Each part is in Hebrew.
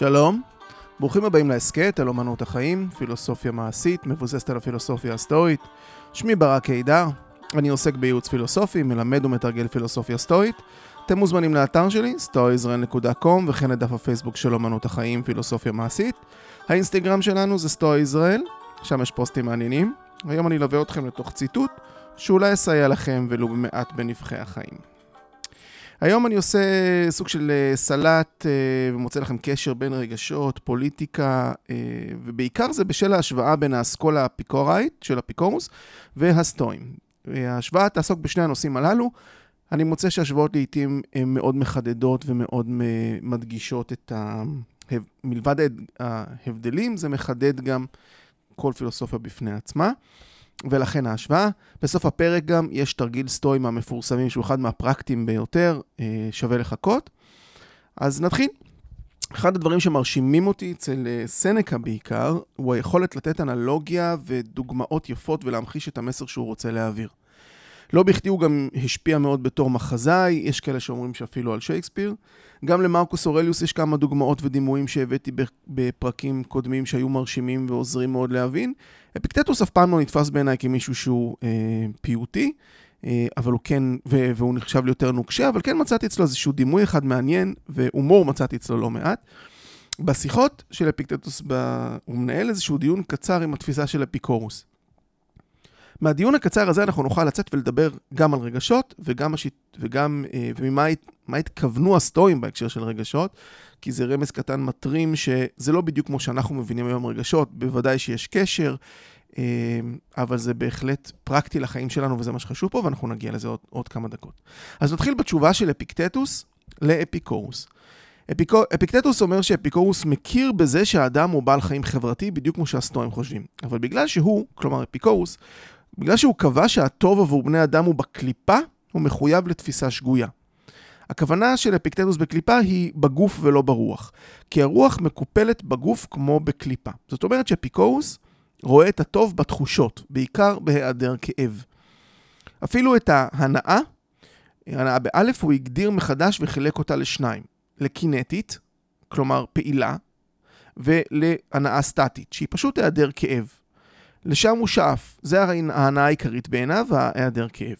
שלום, ברוכים הבאים להסכת על אומנות החיים, פילוסופיה מעשית, מבוססת על הפילוסופיה הסטואית. שמי ברק קידר, אני עוסק בייעוץ פילוסופי, מלמד ומתרגל פילוסופיה סטואית. אתם מוזמנים לאתר שלי, stoaisrael.com, וכן לדף הפייסבוק של אומנות החיים, פילוסופיה מעשית. האינסטגרם שלנו זה סטואה שם יש פוסטים מעניינים. היום אני אלווה אתכם לתוך ציטוט, שאולי יסייע לכם ולו במעט בנבחי החיים. היום אני עושה סוג של אה, סלט אה, ומוצא לכם קשר בין רגשות, פוליטיקה, אה, ובעיקר זה בשל ההשוואה בין האסכולה האפיקוראית של אפיקורוס והסטואים. ההשוואה תעסוק בשני הנושאים הללו. אני מוצא שהשוואות לעיתים הן מאוד מחדדות ומאוד מדגישות את ה... מלבד ההבדלים, זה מחדד גם כל פילוסופיה בפני עצמה. ולכן ההשוואה. בסוף הפרק גם יש תרגיל סטואי מהמפורסמים שהוא אחד מהפרקטיים ביותר, אה, שווה לחכות. אז נתחיל. אחד הדברים שמרשימים אותי אצל אה, סנקה בעיקר, הוא היכולת לתת אנלוגיה ודוגמאות יפות ולהמחיש את המסר שהוא רוצה להעביר. לא בכדי הוא גם השפיע מאוד בתור מחזאי, יש כאלה שאומרים שאפילו על שייקספיר. גם למרקוס אורליוס יש כמה דוגמאות ודימויים שהבאתי בפרקים קודמים שהיו מרשימים ועוזרים מאוד להבין. אפיקטטוס אף פעם לא נתפס בעיניי כמישהו שהוא אה, פיוטי, אה, אבל הוא כן, ו- והוא נחשב ליותר נוקשה, אבל כן מצאתי אצלו איזשהו דימוי אחד מעניין, והומור מצאתי אצלו לא מעט. בשיחות של אפיקטטוס, ב... הוא מנהל איזשהו דיון קצר עם התפיסה של אפיקורוס. מהדיון הקצר הזה אנחנו נוכל לצאת ולדבר גם על רגשות וגם, השיט, וגם אה, וממה התכוונו הסטואים בהקשר של רגשות, כי זה רמז קטן מטרים שזה לא בדיוק כמו שאנחנו מבינים היום רגשות, בוודאי שיש קשר, אה, אבל זה בהחלט פרקטי לחיים שלנו וזה מה שחשוב פה, ואנחנו נגיע לזה עוד, עוד כמה דקות. אז נתחיל בתשובה של אפיקטטוס לאפיקורוס. אפיקו, אפיקטטוס אומר שאפיקורוס מכיר בזה שהאדם הוא בעל חיים חברתי, בדיוק כמו שהסטואים חושבים. אבל בגלל שהוא, כלומר אפיקורוס, בגלל שהוא קבע שהטוב עבור בני אדם הוא בקליפה, הוא מחויב לתפיסה שגויה. הכוונה של אפיקטטוס בקליפה היא בגוף ולא ברוח, כי הרוח מקופלת בגוף כמו בקליפה. זאת אומרת שאפיקורוס רואה את הטוב בתחושות, בעיקר בהיעדר כאב. אפילו את ההנאה, הנאה באלף, הוא הגדיר מחדש וחילק אותה לשניים. לקינטית, כלומר פעילה, ולהנאה סטטית, שהיא פשוט היעדר כאב. לשם הוא שאף. זה ההנאה העיקרית בעיניו, ההיעדר כאב.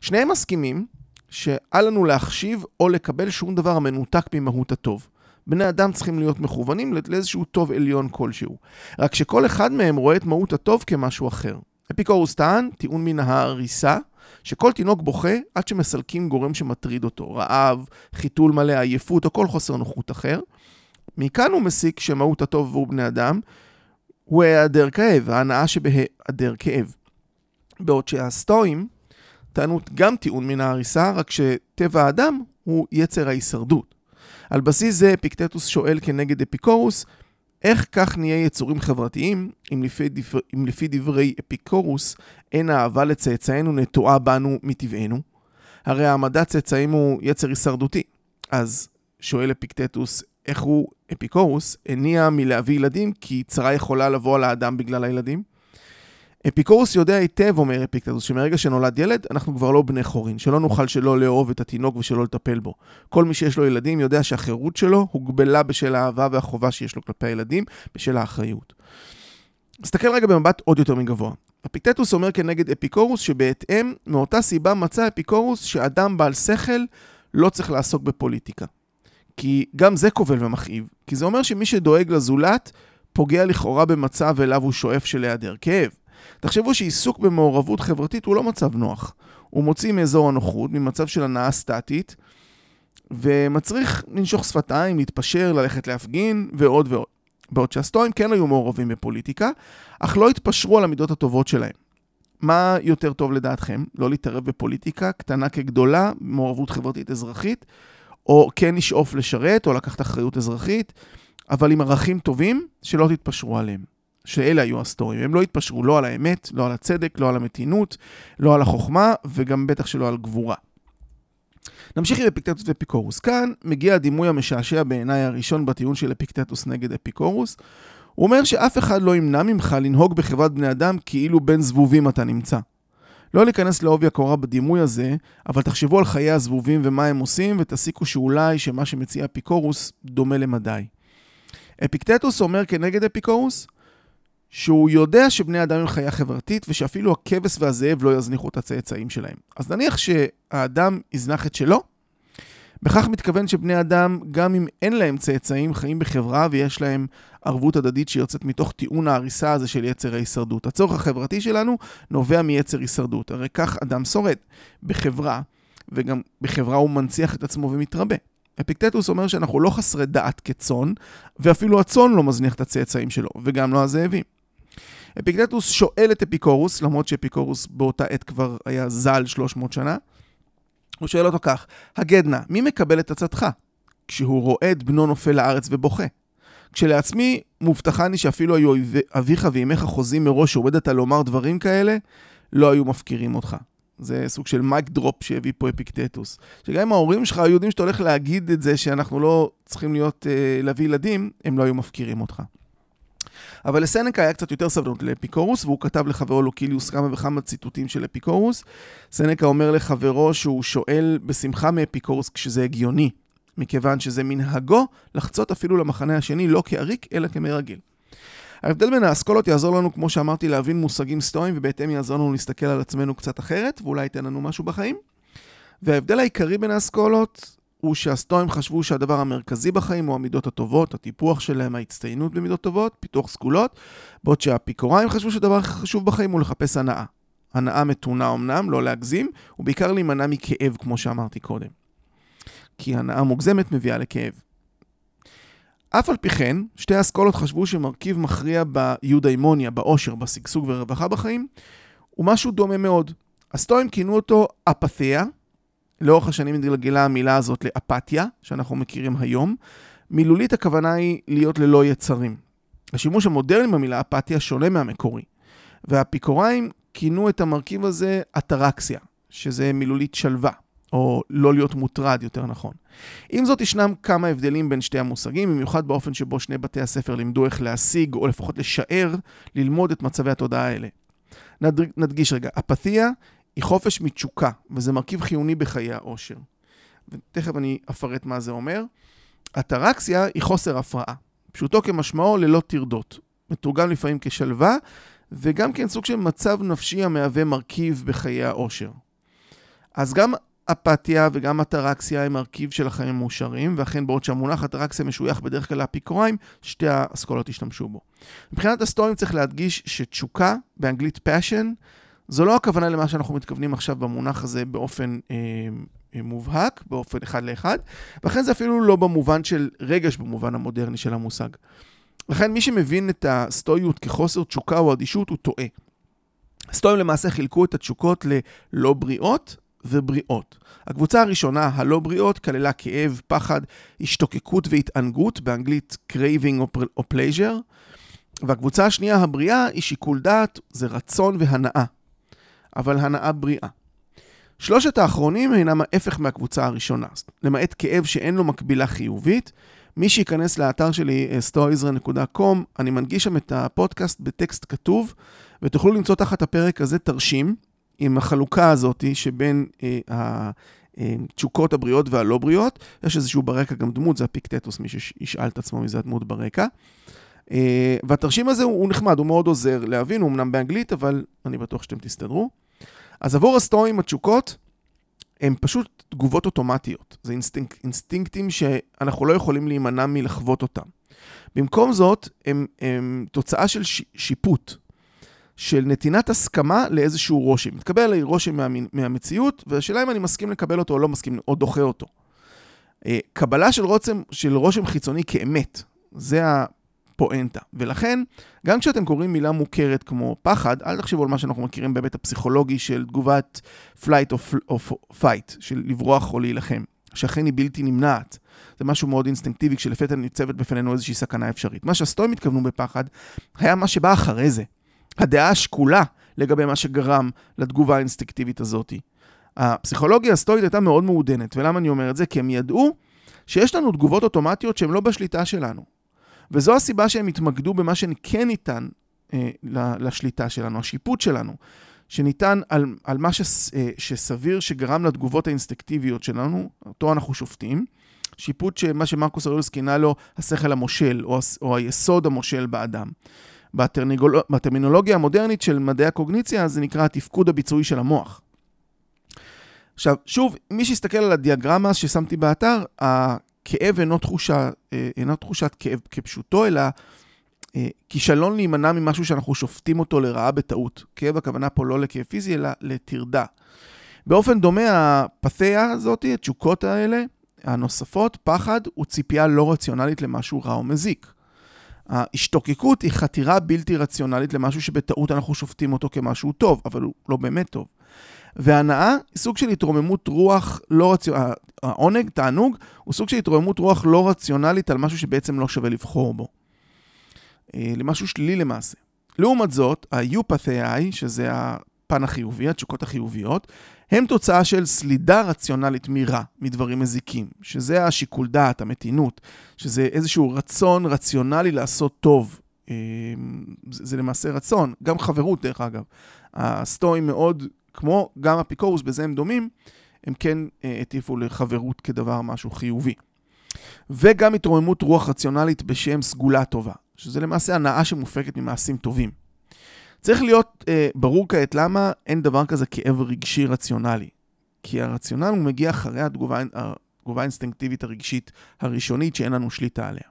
שניהם מסכימים שאל לנו להחשיב או לקבל שום דבר המנותק ממהות הטוב. בני אדם צריכים להיות מכוונים לאיזשהו טוב עליון כלשהו. רק שכל אחד מהם רואה את מהות הטוב כמשהו אחר. אפיקורוס טען, טיעון מן ההריסה, שכל תינוק בוכה עד שמסלקים גורם שמטריד אותו, רעב, חיתול מלא, עייפות או כל חוסר נוחות אחר. מכאן הוא מסיק שמהות הטוב עבור בני אדם הוא היעדר כאב, ההנאה שבהיעדר כאב. בעוד שהסטואים טענו גם טיעון מן ההריסה, רק שטבע האדם הוא יצר ההישרדות. על בסיס זה אפיקטטוס שואל כנגד אפיקורוס, איך כך נהיה יצורים חברתיים, אם לפי, דבר, אם לפי דברי אפיקורוס אין האהבה לצאצאינו נטועה בנו מטבענו? הרי העמדת צאצאים הוא יצר הישרדותי. אז שואל אפיקטטוס, איך הוא, אפיקורוס, הניע מלהביא ילדים כי צרה יכולה לבוא על האדם בגלל הילדים? אפיקורוס יודע היטב, אומר אפיקטטוס, שמרגע שנולד ילד, אנחנו כבר לא בני חורין, שלא נוכל שלא לאהוב את התינוק ושלא לטפל בו. כל מי שיש לו ילדים יודע שהחירות שלו הוגבלה בשל האהבה והחובה שיש לו כלפי הילדים, בשל האחריות. נסתכל רגע במבט עוד יותר מגבוה. אפיקטטוס אומר כנגד אפיקורוס שבהתאם, מאותה סיבה מצא אפיקורוס שאדם בעל שכל לא צריך לעסוק בפוליטיקה. כי גם זה כובל ומכאיב, כי זה אומר שמי שדואג לזולת, פוגע לכאורה במצב אליו הוא שואף של היעדר כאב. תחשבו שעיסוק במעורבות חברתית הוא לא מצב נוח. הוא מוציא מאזור הנוחות, ממצב של הנאה סטטית, ומצריך לנשוך שפתיים, להתפשר, ללכת להפגין, ועוד ועוד. בעוד שהסטואים כן היו מעורבים בפוליטיקה, אך לא התפשרו על המידות הטובות שלהם. מה יותר טוב לדעתכם? לא להתערב בפוליטיקה, קטנה כגדולה, מעורבות חברתית אזרחית, או כן לשאוף לשרת, או לקחת אחריות אזרחית, אבל עם ערכים טובים, שלא תתפשרו עליהם. שאלה היו הסטורים. הם לא התפשרו לא על האמת, לא על הצדק, לא על המתינות, לא על החוכמה, וגם בטח שלא על גבורה. נמשיך עם אפיקטטוס ואפיקורוס. כאן מגיע הדימוי המשעשע בעיניי הראשון בטיעון של אפיקטטוס נגד אפיקורוס. הוא אומר שאף אחד לא ימנע ממך לנהוג בחברת בני אדם כאילו בין זבובים אתה נמצא. לא להיכנס לעובי הקורה בדימוי הזה, אבל תחשבו על חיי הזבובים ומה הם עושים, ותסיקו שאולי שמה שמציע אפיקורוס דומה למדי. אפיקטטוס אומר כנגד אפיקורוס, שהוא יודע שבני אדם הם חיה חברתית ושאפילו הכבש והזאב לא יזניחו את הצאצאים שלהם. אז נניח שהאדם יזנח את שלו, בכך מתכוון שבני אדם, גם אם אין להם צאצאים, חיים בחברה ויש להם ערבות הדדית שיוצאת מתוך טיעון ההריסה הזה של יצר ההישרדות. הצורך החברתי שלנו נובע מיצר הישרדות, הרי כך אדם שורד בחברה, וגם בחברה הוא מנציח את עצמו ומתרבה. אפיקטטוס אומר שאנחנו לא חסרי דעת כצאן, ואפילו הצאן לא מזניח את הצאצאים שלו, וגם לא הזאבים. אפיקטטוס שואל את אפיקורוס, למרות שאפיקורוס באותה עת כבר היה ז"ל 300 שנה, הוא שואל אותו כך, הגד נא, מי מקבל את עצתך? כשהוא רואה את בנו נופל לארץ ובוכה. כשלעצמי, מובטחני שאפילו היו אביך ואימך חוזים מראש שעמדת לומר דברים כאלה, לא היו מפקירים אותך. זה סוג של mic drop שהביא פה אפיקטטוס. שגם אם ההורים שלך היו יודעים שאתה הולך להגיד את זה, שאנחנו לא צריכים להיות, אה, להביא ילדים, הם לא היו מפקירים אותך. אבל לסנקה היה קצת יותר סבלנות לאפיקורוס, והוא כתב לחברו לוקיליוס כמה וכמה ציטוטים של אפיקורוס. סנקה אומר לחברו שהוא שואל בשמחה מאפיקורוס כשזה הגיוני, מכיוון שזה מנהגו לחצות אפילו למחנה השני לא כעריק, אלא כמרגיל. ההבדל בין האסכולות יעזור לנו, כמו שאמרתי, להבין מושגים סטואיים, ובהתאם יעזור לנו להסתכל על עצמנו קצת אחרת, ואולי ייתן לנו משהו בחיים. וההבדל העיקרי בין האסכולות הוא שהסטואים חשבו שהדבר המרכזי בחיים הוא המידות הטובות, הטיפוח שלהם, ההצטיינות במידות טובות, פיתוח סגולות, בעוד שהאפיקוראים חשבו שהדבר הכי חשוב בחיים הוא לחפש הנאה. הנאה מתונה אמנם, לא להגזים, ובעיקר להימנע מכאב, כמו שאמרתי קודם. כי הנאה מוגזמת מביאה לכאב. אף על פי כן, שתי האסכולות חשבו שמרכיב מכריע ביודאימוניה, באושר, בשגשוג ורווחה בחיים, הוא משהו דומה מאוד. הסטואים כינו אותו אפתיה, לאורך השנים התגלגלה המילה הזאת לאפתיה, שאנחנו מכירים היום. מילולית הכוונה היא להיות ללא יצרים. השימוש המודרני במילה אפתיה שונה מהמקורי, והאפיקוראים כינו את המרכיב הזה אטרקסיה, שזה מילולית שלווה, או לא להיות מוטרד, יותר נכון. עם זאת, ישנם כמה הבדלים בין שתי המושגים, במיוחד באופן שבו שני בתי הספר לימדו איך להשיג, או לפחות לשער, ללמוד את מצבי התודעה האלה. נדגיש רגע, אפתיה היא חופש מתשוקה, וזה מרכיב חיוני בחיי העושר. ותכף אני אפרט מה זה אומר. אטרקסיה היא חוסר הפרעה. פשוטו כמשמעו ללא טרדות. מתורגם לפעמים כשלווה, וגם כן סוג של מצב נפשי המהווה מרכיב בחיי העושר. אז גם אפתיה וגם אטרקסיה הם מרכיב של החיים המאושרים, ואכן בעוד שהמונח אטרקסיה משוייך בדרך כלל לאפיקוריים, שתי האסכולות השתמשו בו. מבחינת הסטורים צריך להדגיש שתשוקה, באנגלית passion, זו לא הכוונה למה שאנחנו מתכוונים עכשיו במונח הזה באופן אה, אה, מובהק, באופן אחד לאחד, ולכן זה אפילו לא במובן של רגש במובן המודרני של המושג. לכן מי שמבין את הסטואיות כחוסר תשוקה או אדישות הוא טועה. הסטואים למעשה חילקו את התשוקות ללא בריאות ובריאות. הקבוצה הראשונה, הלא בריאות, כללה כאב, פחד, השתוקקות והתענגות, באנגלית craving או pleasure, והקבוצה השנייה, הבריאה, היא שיקול דעת, זה רצון והנאה. אבל הנאה בריאה. שלושת האחרונים אינם ההפך מהקבוצה הראשונה, למעט כאב שאין לו מקבילה חיובית. מי שייכנס לאתר שלי, stoizra.com, אני מנגיש שם את הפודקאסט בטקסט כתוב, ותוכלו למצוא תחת הפרק הזה תרשים עם החלוקה הזאת שבין אה, התשוקות הבריאות והלא בריאות. יש איזשהו ברקע גם דמות, זה הפיקטטוס, מי שישאל את עצמו מזה הדמות ברקע. אה, והתרשים הזה הוא נחמד, הוא מאוד עוזר להבין, הוא אמנם באנגלית, אבל אני בטוח שאתם תסתדרו. אז עבור הסטואים התשוקות, הם פשוט תגובות אוטומטיות. זה אינסטינק, אינסטינקטים שאנחנו לא יכולים להימנע מלחוות אותם. במקום זאת, הם, הם תוצאה של ש, שיפוט, של נתינת הסכמה לאיזשהו רושם. מתקבל עליי רושם מה, מהמציאות, והשאלה אם אני מסכים לקבל אותו או לא מסכים, או דוחה אותו. אה, קבלה של רושם, של רושם חיצוני כאמת, זה פואנטה. ולכן, גם כשאתם קוראים מילה מוכרת כמו פחד, אל תחשבו על מה שאנחנו מכירים בהיבט הפסיכולוגי של תגובת flight או fight, של לברוח או להילחם, שאכן היא בלתי נמנעת. זה משהו מאוד אינסטינקטיבי כשלפתע ניצבת בפנינו איזושהי סכנה אפשרית. מה שהסטואים התכוונו בפחד, היה מה שבא אחרי זה. הדעה השקולה לגבי מה שגרם לתגובה האינסטינקטיבית הזאת. הפסיכולוגיה הסטואית הייתה מאוד מעודנת, ולמה אני אומר את זה? כי הם ידעו שיש לנו תגובות אוטומטיות שהן לא בשליטה שלנו. וזו הסיבה שהם התמקדו במה שכן ניתן אה, לשליטה שלנו, השיפוט שלנו, שניתן על, על מה ש, אה, שסביר שגרם לתגובות האינסטקטיביות שלנו, אותו אנחנו שופטים, שיפוט שמה שמרקוס אוריולוס כינה לו השכל המושל, או, או היסוד המושל באדם. בטרניגול... בטרמינולוגיה המודרנית של מדעי הקוגניציה זה נקרא התפקוד הביצועי של המוח. עכשיו, שוב, מי שיסתכל על הדיאגרמה ששמתי באתר, הכאב אינו, תחושה, אה, אינו תחושת כאב כפשוטו, אלא אה, כישלון להימנע ממשהו שאנחנו שופטים אותו לרעה בטעות. כאב הכוונה פה לא לכאב פיזי, אלא לטרדה. באופן דומה, הפתיה הזאת, התשוקות האלה, הנוספות, פחד, הוא ציפייה לא רציונלית למשהו רע או מזיק. ההשתוקקות היא חתירה בלתי רציונלית למשהו שבטעות אנחנו שופטים אותו כמשהו טוב, אבל הוא לא באמת טוב. והנאה היא סוג של התרוממות רוח לא רציונלית, העונג, תענוג, הוא סוג של התרוממות רוח לא רציונלית על משהו שבעצם לא שווה לבחור בו. אה, למשהו שלילי למעשה. לעומת זאת, ה-UPATHI, שזה הפן החיובי, התשוקות החיוביות, הם תוצאה של סלידה רציונלית מרע, מדברים מזיקים, שזה השיקול דעת, המתינות, שזה איזשהו רצון רציונלי לעשות טוב. אה, זה למעשה רצון, גם חברות דרך אגב. הסטואים מאוד, כמו גם אפיקורוס, בזה הם דומים, הם כן אה, הטיפו לחברות כדבר משהו חיובי. וגם התרוממות רוח רציונלית בשם סגולה טובה, שזה למעשה הנאה שמופקת ממעשים טובים. צריך להיות אה, ברור כעת למה אין דבר כזה כאב רגשי רציונלי. כי הרציונל הוא מגיע אחרי התגובה, התגובה האינסטינקטיבית הרגשית הראשונית שאין לנו שליטה עליה.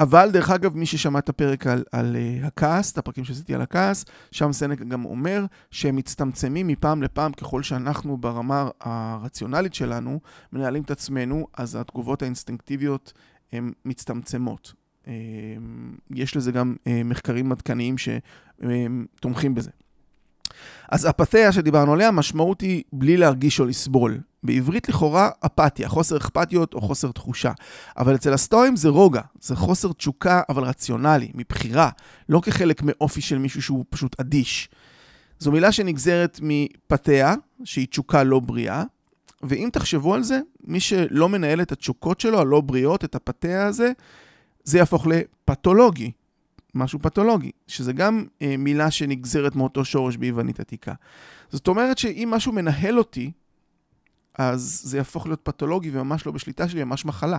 אבל דרך אגב, מי ששמע את הפרק על, על uh, הכעס, את הפרקים שעשיתי על הכעס, שם סנק גם אומר שהם מצטמצמים מפעם לפעם ככל שאנחנו ברמה הרציונלית שלנו מנהלים את עצמנו, אז התגובות האינסטינקטיביות הן מצטמצמות. Uh, יש לזה גם uh, מחקרים עדכניים שתומכים בזה. אז אפתיה שדיברנו עליה, המשמעות היא בלי להרגיש או לסבול. בעברית לכאורה אפתיה, חוסר אכפתיות או חוסר תחושה. אבל אצל הסטואים זה רוגע, זה חוסר תשוקה אבל רציונלי, מבחירה, לא כחלק מאופי של מישהו שהוא פשוט אדיש. זו מילה שנגזרת מפתיה, שהיא תשוקה לא בריאה, ואם תחשבו על זה, מי שלא מנהל את התשוקות שלו, הלא בריאות, את הפתיה הזה, זה יהפוך לפתולוגי. משהו פתולוגי, שזה גם אה, מילה שנגזרת מאותו שורש ביוונית עתיקה. זאת אומרת שאם משהו מנהל אותי, אז זה יהפוך להיות פתולוגי וממש לא בשליטה שלי, ממש מחלה.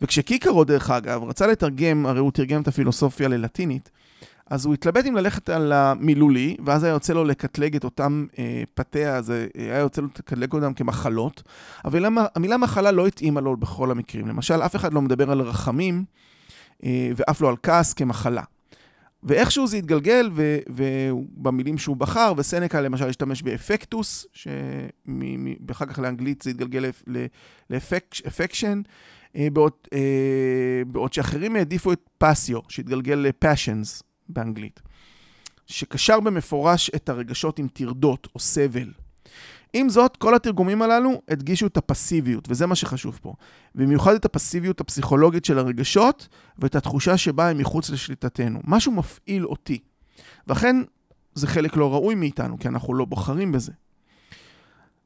וכשקיקרו, דרך אגב, רצה לתרגם, הרי הוא תרגם את הפילוסופיה ללטינית, אז הוא התלבט אם ללכת על המילולי, ואז היה יוצא לו לקטלג את אותם אה, פתיה, אז אה, היה יוצא לו לקטלג אותם כמחלות, אבל המילה מחלה לא התאימה לו בכל המקרים. למשל, אף אחד לא מדבר על רחמים, אה, ואף לא על כעס כמחלה. ואיכשהו זה התגלגל, ובמילים שהוא בחר, וסנקה למשל השתמש באפקטוס, שאחר כך לאנגלית זה התגלגל לאפקשן, אה, בעוד, אה, בעוד שאחרים העדיפו את פסיו, שהתגלגל לפאשנס באנגלית, שקשר במפורש את הרגשות עם טרדות או סבל. עם זאת, כל התרגומים הללו הדגישו את הפסיביות, וזה מה שחשוב פה. במיוחד את הפסיביות הפסיכולוגית של הרגשות, ואת התחושה שבה הם מחוץ לשליטתנו. משהו מפעיל אותי. ואכן, זה חלק לא ראוי מאיתנו, כי אנחנו לא בוחרים בזה.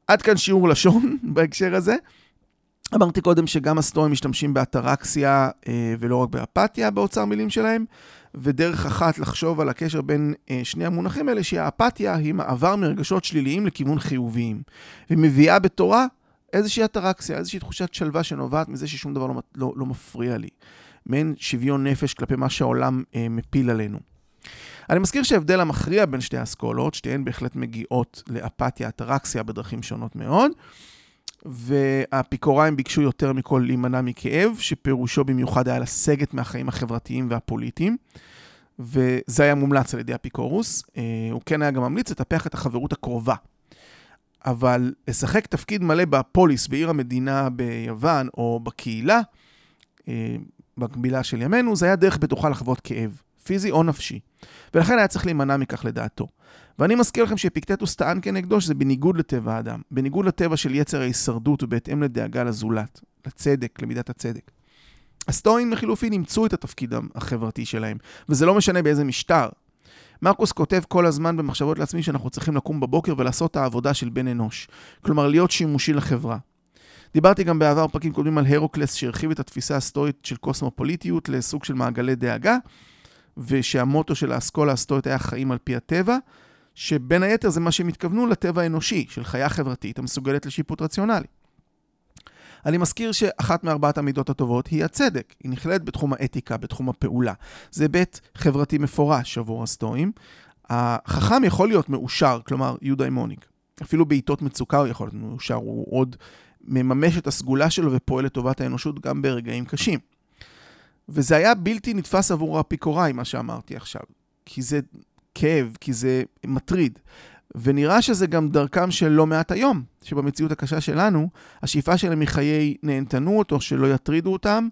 עד כאן שיעור לשון בהקשר הזה. אמרתי קודם שגם הסטואים משתמשים באטרקסיה אה, ולא רק באפתיה באוצר מילים שלהם, ודרך אחת לחשוב על הקשר בין אה, שני המונחים האלה, שהאפתיה היא מעבר מרגשות שליליים לכיוון חיוביים, ומביאה בתורה איזושהי אטרקסיה, איזושהי תחושת שלווה שנובעת מזה ששום דבר לא, לא, לא מפריע לי. מעין שוויון נפש כלפי מה שהעולם אה, מפיל עלינו. אני מזכיר שההבדל המכריע בין שתי האסכולות, שתיהן בהחלט מגיעות לאפתיה, אטרקסיה בדרכים שונות מאוד, והאפיקוריים ביקשו יותר מכל להימנע מכאב, שפירושו במיוחד היה לסגת מהחיים החברתיים והפוליטיים, וזה היה מומלץ על ידי אפיקורוס. אה, הוא כן היה גם ממליץ לטפח את החברות הקרובה. אבל לשחק תפקיד מלא בפוליס, בעיר המדינה ביוון, או בקהילה, אה, במקבילה של ימינו, זה היה דרך בטוחה לחוות כאב, פיזי או נפשי. ולכן היה צריך להימנע מכך לדעתו. ואני מזכיר לכם שאפיקטטוס טען כנגדו שזה בניגוד לטבע האדם, בניגוד לטבע של יצר ההישרדות ובהתאם לדאגה לזולת, לצדק, למידת הצדק. הסטואים לחילופין אימצו את התפקיד החברתי שלהם, וזה לא משנה באיזה משטר. מרקוס כותב כל הזמן במחשבות לעצמי שאנחנו צריכים לקום בבוקר ולעשות את העבודה של בן אנוש, כלומר להיות שימושי לחברה. דיברתי גם בעבר פרקים קודמים על הרוקלס שהרחיב את התפיסה הסטואית של קוסמופוליטיות לסוג של מעגלי דאגה, ושהמוטו של האסכולה הסטואית היה חיים על פי הטבע, שבין היתר זה מה שהם התכוונו לטבע האנושי, של חיה חברתית המסוגלת לשיפוט רציונלי. אני מזכיר שאחת מארבעת המידות הטובות היא הצדק. היא נכללת בתחום האתיקה, בתחום הפעולה. זה היבט חברתי מפורש עבור הסטואים. החכם יכול להיות מאושר, כלומר יודאימוניק. אפילו בעיתות מצוקה הוא יכול להיות מאושר, הוא עוד מממש את הסגולה שלו ופועל לטובת האנושות גם ברגעים קשים. וזה היה בלתי נתפס עבור האפיקוראי, מה שאמרתי עכשיו. כי זה כאב, כי זה מטריד. ונראה שזה גם דרכם של לא מעט היום, שבמציאות הקשה שלנו, השאיפה שלהם היא חיי נהנתנות, או שלא יטרידו אותם,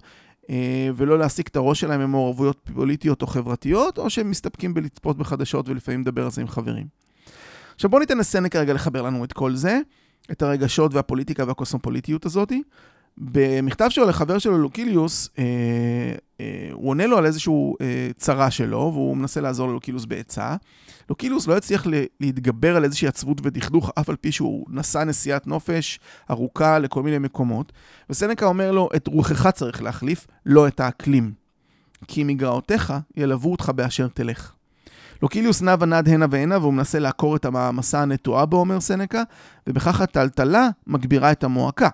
אה, ולא להעסיק את הראש שלהם במעורבויות פוליטיות או חברתיות, או שהם מסתפקים בלצפות בחדשות ולפעמים לדבר על זה עם חברים. עכשיו בואו ניתן לסנק רגע לחבר לנו את כל זה, את הרגשות והפוליטיקה והקוסמופוליטיות הזאתי. במכתב שלו לחבר שלו, לוקיליוס, אה, אה, הוא עונה לו על איזושהי אה, צרה שלו, והוא מנסה לעזור ללוקיליוס בעצה. לוקיליוס לא הצליח להתגבר על איזושהי עצבות ודכדוך, אף על פי שהוא נסע נסיעת נופש ארוכה לכל מיני מקומות. וסנקה אומר לו, את רוחך צריך להחליף, לא את האקלים. כי מגרעותיך ילוו אותך באשר תלך. לוקיליוס נע ונד הנה והנה, והוא מנסה לעקור את המסע הנטועה בו, אומר סנקה, ובכך הטלטלה מגבירה את המועקה.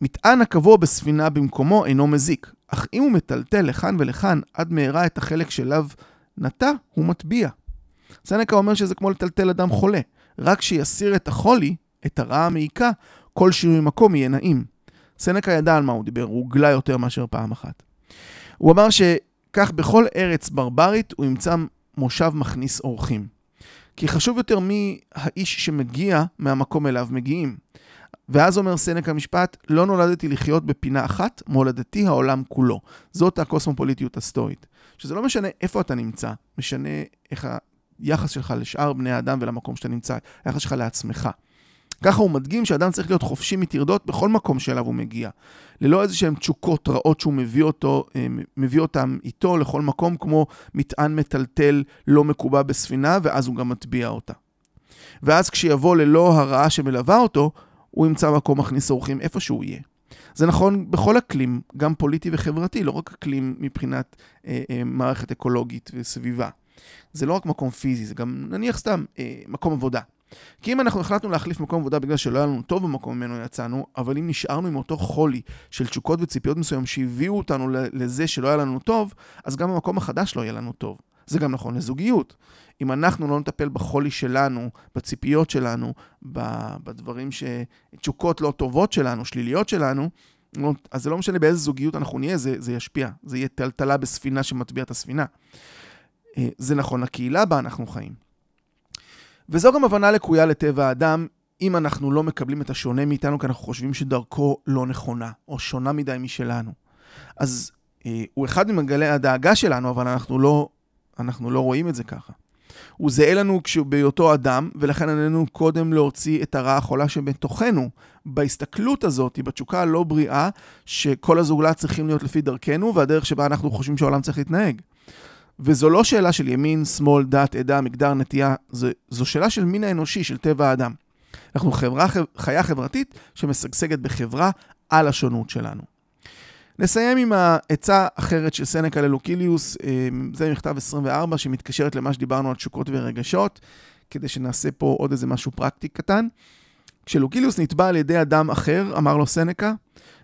מטען הקבוע בספינה במקומו אינו מזיק, אך אם הוא מטלטל לכאן ולכאן עד מהרה את החלק שאליו נטע, הוא מטביע. סנקה אומר שזה כמו לטלטל אדם חולה, רק שיסיר את החולי, את הרעה המעיקה, כל שינוי מקום יהיה נעים. סנקה ידע על מה הוא דיבר, הוא הוגלה יותר מאשר פעם אחת. הוא אמר שכך בכל ארץ ברברית הוא ימצא מושב מכניס אורחים. כי חשוב יותר מי האיש שמגיע מהמקום אליו מגיעים. ואז אומר סנק המשפט, לא נולדתי לחיות בפינה אחת, מולדתי העולם כולו. זאת הקוסמופוליטיות הסטואית. שזה לא משנה איפה אתה נמצא, משנה איך היחס שלך לשאר בני האדם ולמקום שאתה נמצא, היחס שלך לעצמך. ככה הוא מדגים שאדם צריך להיות חופשי מטרדות בכל מקום שאליו הוא מגיע. ללא איזה שהן תשוקות רעות שהוא מביא, אותו, אה, מביא אותם איתו לכל מקום, כמו מטען מטלטל לא מקובע בספינה, ואז הוא גם מטביע אותה. ואז כשיבוא ללא הרעה שמלווה אותו, הוא ימצא מקום מכניס אורחים איפה שהוא יהיה. זה נכון בכל אקלים, גם פוליטי וחברתי, לא רק אקלים מבחינת אה, אה, מערכת אקולוגית וסביבה. זה לא רק מקום פיזי, זה גם נניח סתם אה, מקום עבודה. כי אם אנחנו החלטנו להחליף מקום עבודה בגלל שלא היה לנו טוב במקום ממנו יצאנו, אבל אם נשארנו עם אותו חולי של תשוקות וציפיות מסוים שהביאו אותנו לזה שלא היה לנו טוב, אז גם במקום החדש לא יהיה לנו טוב. זה גם נכון לזוגיות. אם אנחנו לא נטפל בחולי שלנו, בציפיות שלנו, בדברים ש... תשוקות לא טובות שלנו, שליליות שלנו, לא, אז זה לא משנה באיזה זוגיות אנחנו נהיה, זה, זה ישפיע. זה יהיה טלטלה בספינה שמטביע את הספינה. אה, זה נכון לקהילה בה אנחנו חיים. וזו גם הבנה לקויה לטבע האדם, אם אנחנו לא מקבלים את השונה מאיתנו, כי אנחנו חושבים שדרכו לא נכונה, או שונה מדי משלנו. אז אה, הוא אחד ממגלי הדאגה שלנו, אבל אנחנו לא, אנחנו לא רואים את זה ככה. הוא זהה לנו בהיותו אדם, ולכן עלינו קודם להוציא את הרעה החולה שבתוכנו, בהסתכלות הזאת, בתשוקה הלא בריאה, שכל הזוגלה צריכים להיות לפי דרכנו, והדרך שבה אנחנו חושבים שהעולם צריך להתנהג. וזו לא שאלה של ימין, שמאל, דת, עדה, מגדר, נטייה, זו, זו שאלה של מין האנושי, של טבע האדם. אנחנו חברה, חיה חברתית שמשגשגת בחברה על השונות שלנו. נסיים עם העצה אחרת של סנקה ללוקיליוס, אה, זה מכתב 24 שמתקשרת למה שדיברנו על תשוקות ורגשות, כדי שנעשה פה עוד איזה משהו פרקטי קטן. כשלוקיליוס נתבע על ידי אדם אחר, אמר לו סנקה,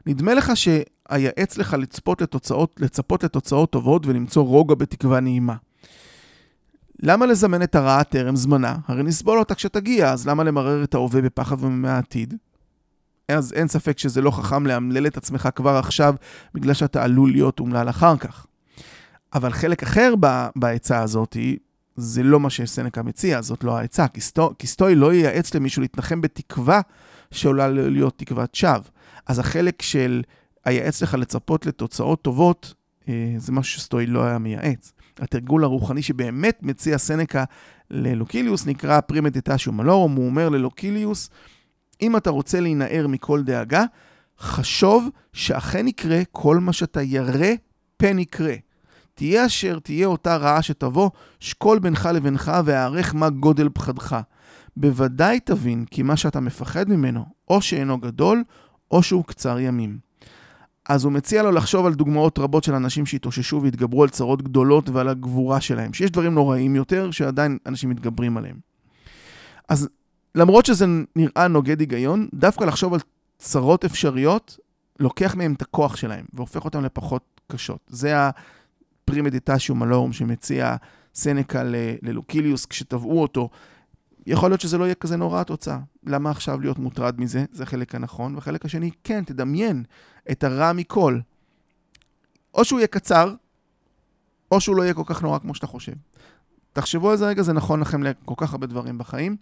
נדמה לך שאייעץ לך לצפות לתוצאות, לצפות לתוצאות טובות ולמצוא רוגע בתקווה נעימה. למה לזמן את הרעה טרם זמנה? הרי נסבול אותה כשתגיע, אז למה למרר את ההווה בפחד ומהעתיד? אז אין ספק שזה לא חכם לאמלל את עצמך כבר עכשיו, בגלל שאתה עלול להיות אומלל אחר כך. אבל חלק אחר בעצה הזאת, זה לא מה שסנקה מציע, זאת לא העצה. כי סטוי לא ייעץ למישהו להתנחם בתקווה שעולה להיות תקוות שווא. אז החלק של היעץ לך לצפות לתוצאות טובות, אה, זה משהו שסטוי לא היה מייעץ. התרגול הרוחני שבאמת מציע סנקה ללוקיליוס נקרא פרימדיטשיו מלורום, הוא אומר ללוקיליוס, אם אתה רוצה להינער מכל דאגה, חשוב שאכן יקרה כל מה שאתה ירא פן יקרה. תהיה אשר תהיה אותה רעה שתבוא, שקול בינך לבינך והערך מה גודל פחדך. בוודאי תבין כי מה שאתה מפחד ממנו, או שאינו גדול, או שהוא קצר ימים. אז הוא מציע לו לחשוב על דוגמאות רבות של אנשים שהתאוששו והתגברו על צרות גדולות ועל הגבורה שלהם, שיש דברים נוראים יותר שעדיין אנשים מתגברים עליהם. אז למרות שזה נראה נוגד היגיון, דווקא לחשוב על צרות אפשריות, לוקח מהם את הכוח שלהם והופך אותם לפחות קשות. זה הפרימדיטשיום מלורום שמציע סנקה ללוקיליוס כשתבעו אותו. יכול להיות שזה לא יהיה כזה נורא התוצאה. למה עכשיו להיות מוטרד מזה? זה החלק הנכון. והחלק השני, כן, תדמיין את הרע מכל. או שהוא יהיה קצר, או שהוא לא יהיה כל כך נורא כמו שאתה חושב. תחשבו על זה רגע, זה נכון לכם לכל כך הרבה דברים בחיים.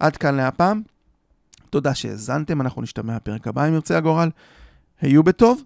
עד כאן להפעם. תודה שהאזנתם, אנחנו נשתמע בפרק הבא אם ירצה הגורל. היו בטוב,